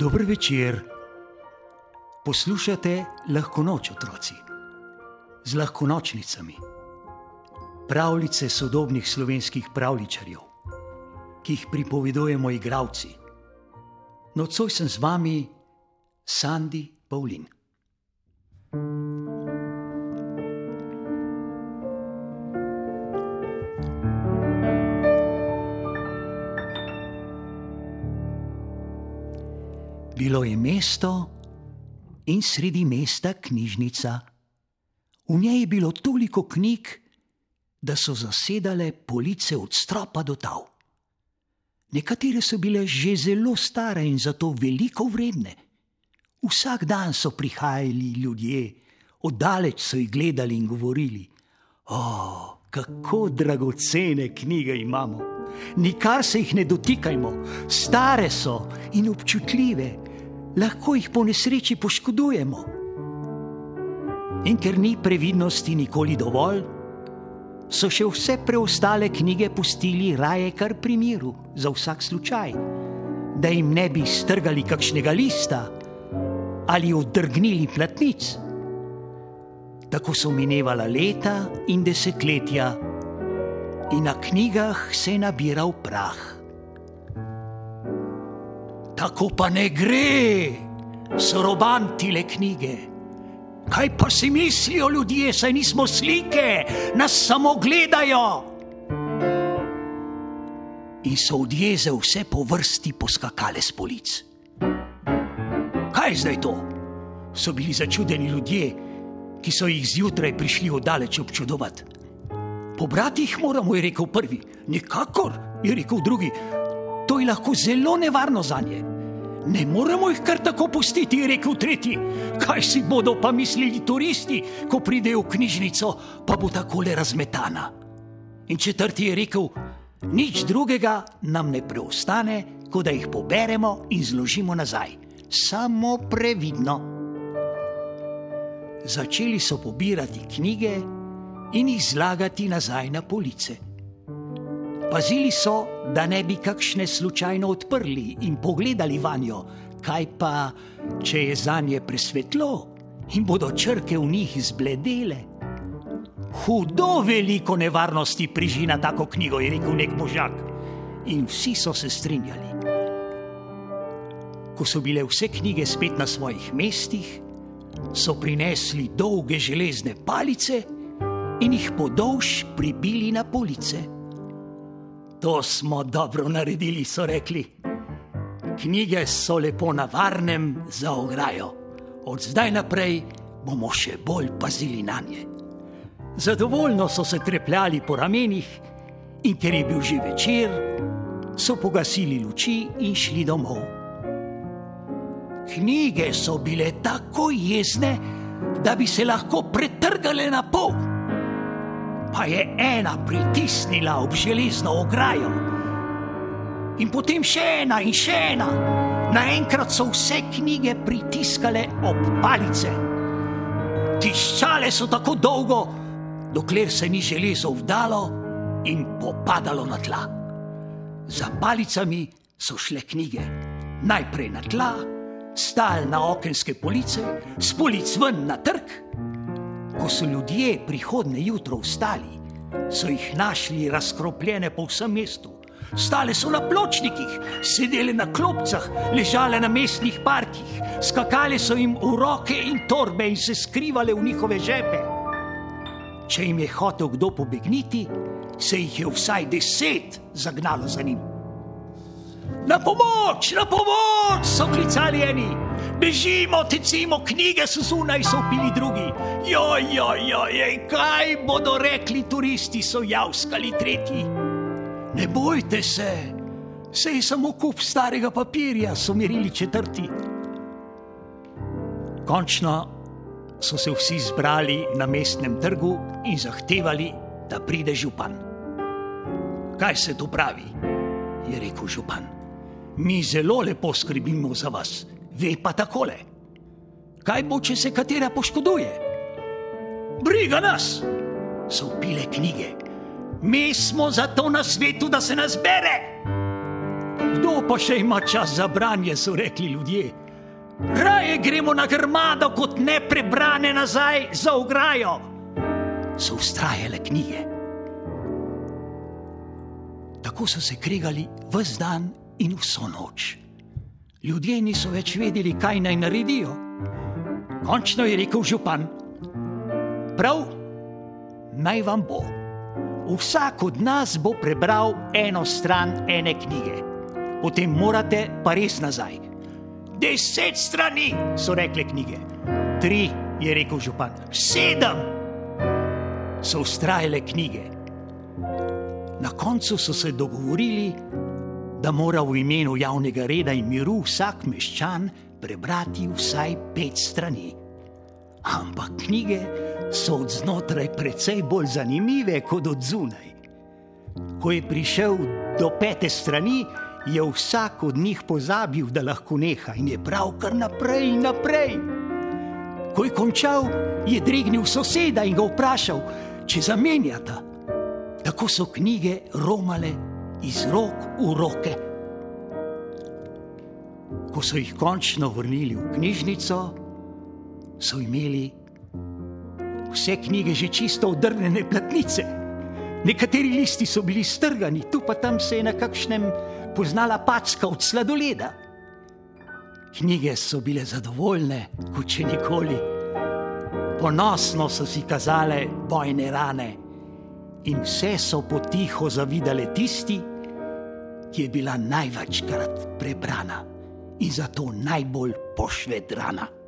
Dober večer. Poslušate lahko noč, otroci, z lahko nočnicami. Pravljice sodobnih slovenskih pravličarjev, ki jih pripovedujemo igravci. Nocoj sem z vami, Sandy Paulin. Bilo je mesto in sredi mesta knjižnica. V njej je bilo toliko knjig, da so zasedale police od stropa do tav. Nekatere so bile že zelo stare in zato veliko vredne. Vsak dan so prihajali ljudje, oddaleč so jih gledali in govorili: O, kako dragocene knjige imamo! Nikar se jih ne dotikajmo, stare so in občutljive, lahko jih po nesreči poškodujemo. In ker ni previdnosti nikoli dovolj, so še vse preostale knjige pustili raje kar pri miru, za vsak slučaj, da jim ne bi strgali kakšnega lista ali odrgnili platnic. Tako so minevala leta in desetletja, in na knjigah se je nabiral prah. Tako pa ne gre, so robantile knjige. Kaj pa si mislijo ljudje, saj nismo slike, nas samo gledajo. In so od jeze vse po vrsti poskakale s polic. Kaj je zdaj to? So bili začudeni ljudje, ki so jih zjutraj prišli oddaleč občudovati. Pobrati jih moramo, je rekel prvi. Nikakor, je rekel drugi. To je lahko zelo nevarno za nje. Ne moremo jih kar tako pustiti, je rekel tretji. Kaj si bodo pa mislili turisti, ko pridejo v knjižnico, pa bo takole razmetana. In četrti je rekel: Nič drugega nam ne preostane, kot da jih poberemo in zložimo nazaj. Samo previdno. Začeli so pobirati knjige in jih zlagati nazaj na police. Pazili so, da ne bi kakšne slučajno odprli in pogledali vanjo, kaj pa, če je za nje presvetlo in bodo črke v njih zbledele. Hudo veliko nevarnosti priži na tako knjigo, je rekel nek možak. In vsi so se strinjali. Ko so bile vse knjige spet na svojih mestih, so prinesli dolge železne palice in jih podolž pribili na police. To smo dobro naredili, so rekli. Knjige so lepo na varnem za ograjo. Od zdaj naprej bomo še bolj pazili na nje. Zadovoljno so se trepljali po ramenih, in ker je bil že večer, so pogasili luči in šli domov. Knjige so bile tako jezne, da bi se lahko pretrgale na pol pa je ena pritisnila ob železno ograjo. In potem še ena in še ena. Naenkrat so vse knjige pritiskale ob palice. Tiščale so tako dolgo, dokler se ni železo vdalo in popadalo na tla. Za palicami so šle knjige, najprej na tla, stal na okenske police, s polic ven na trg. Ko so ljudje prihodne jutro vstali, so jih našli razkropljene po vsem mestu. Stale so na pločnikih, sedele na klopcah, ležale na mestnih parkih, skakale so jim v roke in torbe in se skrivale v njihove žepe. Če jim je hotel kdo pobegniti, se jih je vsaj deset zagnalo za njim. Na pomoč, na pomoč, so klicali eni. Bežimo, tecimo, knjige so zunaj, so bili drugi. Joj, joj, joj, kaj bodo rekli turisti, so javskali tretji. Ne bojte se, se je samo kup starega papirja, so mirili četrti. Končno so se vsi zbrali na mestnem trgu in zahtevali, da pride župan. Kaj se tu pravi? je rekel župan mi zelo lepo skrbimo za vas, ve pa takole. Kaj bo, če se katera poškoduje? Briga nas, so upile knjige. Mi smo zato na svetu, da se nas bere. Kdo pa še ima čas za branje, so rekli ljudje. Raje gremo na grmado, kot ne prebrane nazaj za ograjo. So ustrajale knjige. Tako so se kregali vse dan in vso noč. Ljudje niso več vedeli, kaj naj naredijo. Končno je rekel župan: Prav, naj vam bo. Vsak od nas bo prebral eno stran ene knjige, potem morate pa res nazaj. Deset strani so rekle knjige, tri je rekel župan, sedem so ustrajale knjige. Na koncu so se dogovorili, da mora v imenu javnega reda in miru vsak meščan prebrati vsaj pet strani. Ampak knjige so od znotraj precej bolj zanimive kot od zunaj. Ko je prišel do pete strani, je vsak od njih pozabil, da lahko neha in je prav kar naprej in naprej. Ko je končal, je dregnil soseda in ga vprašal, če zamenjata. Tako so knjige romale iz rok v roke. Ko so jih končno vrnili v knjižnico, so imeli vse knjige že čisto odrnjene platnice. Nekateri listi so bili strgani, tu pa tam se je na kakšnem poznala packa od sladoleda. Knjige so bile zadovoljne, kot če nikoli. Ponosno so si kazale bojne rane in vse so potiho zavidale tisti, ki je bila največkrat prebrana in zato najbolj pošvedrana.